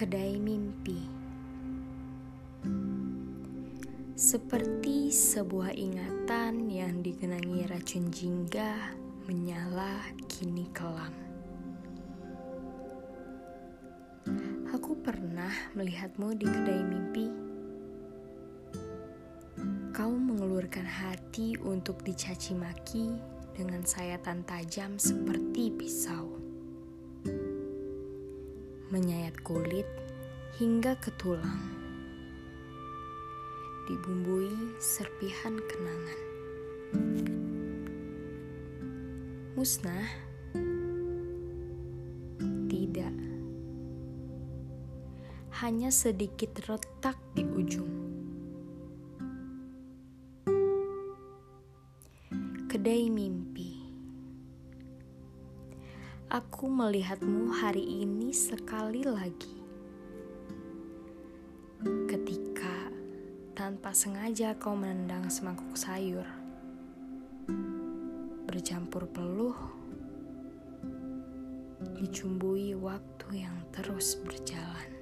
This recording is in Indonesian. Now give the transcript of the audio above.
Kedai mimpi seperti sebuah ingatan yang digenangi racun jingga menyala kini kelam. Aku pernah melihatmu di kedai mimpi. Kau mengelurkan hati untuk dicaci maki dengan sayatan tajam seperti pisau. Menyayat kulit hingga ke tulang. Dibumbui serpihan kenangan. Musnah? Tidak. Hanya sedikit retak di ujung. Kedai mimpi. Aku melihatmu hari ini sekali lagi. Ketika tanpa sengaja kau menendang semangkuk sayur, bercampur peluh, dicumbui waktu yang terus berjalan.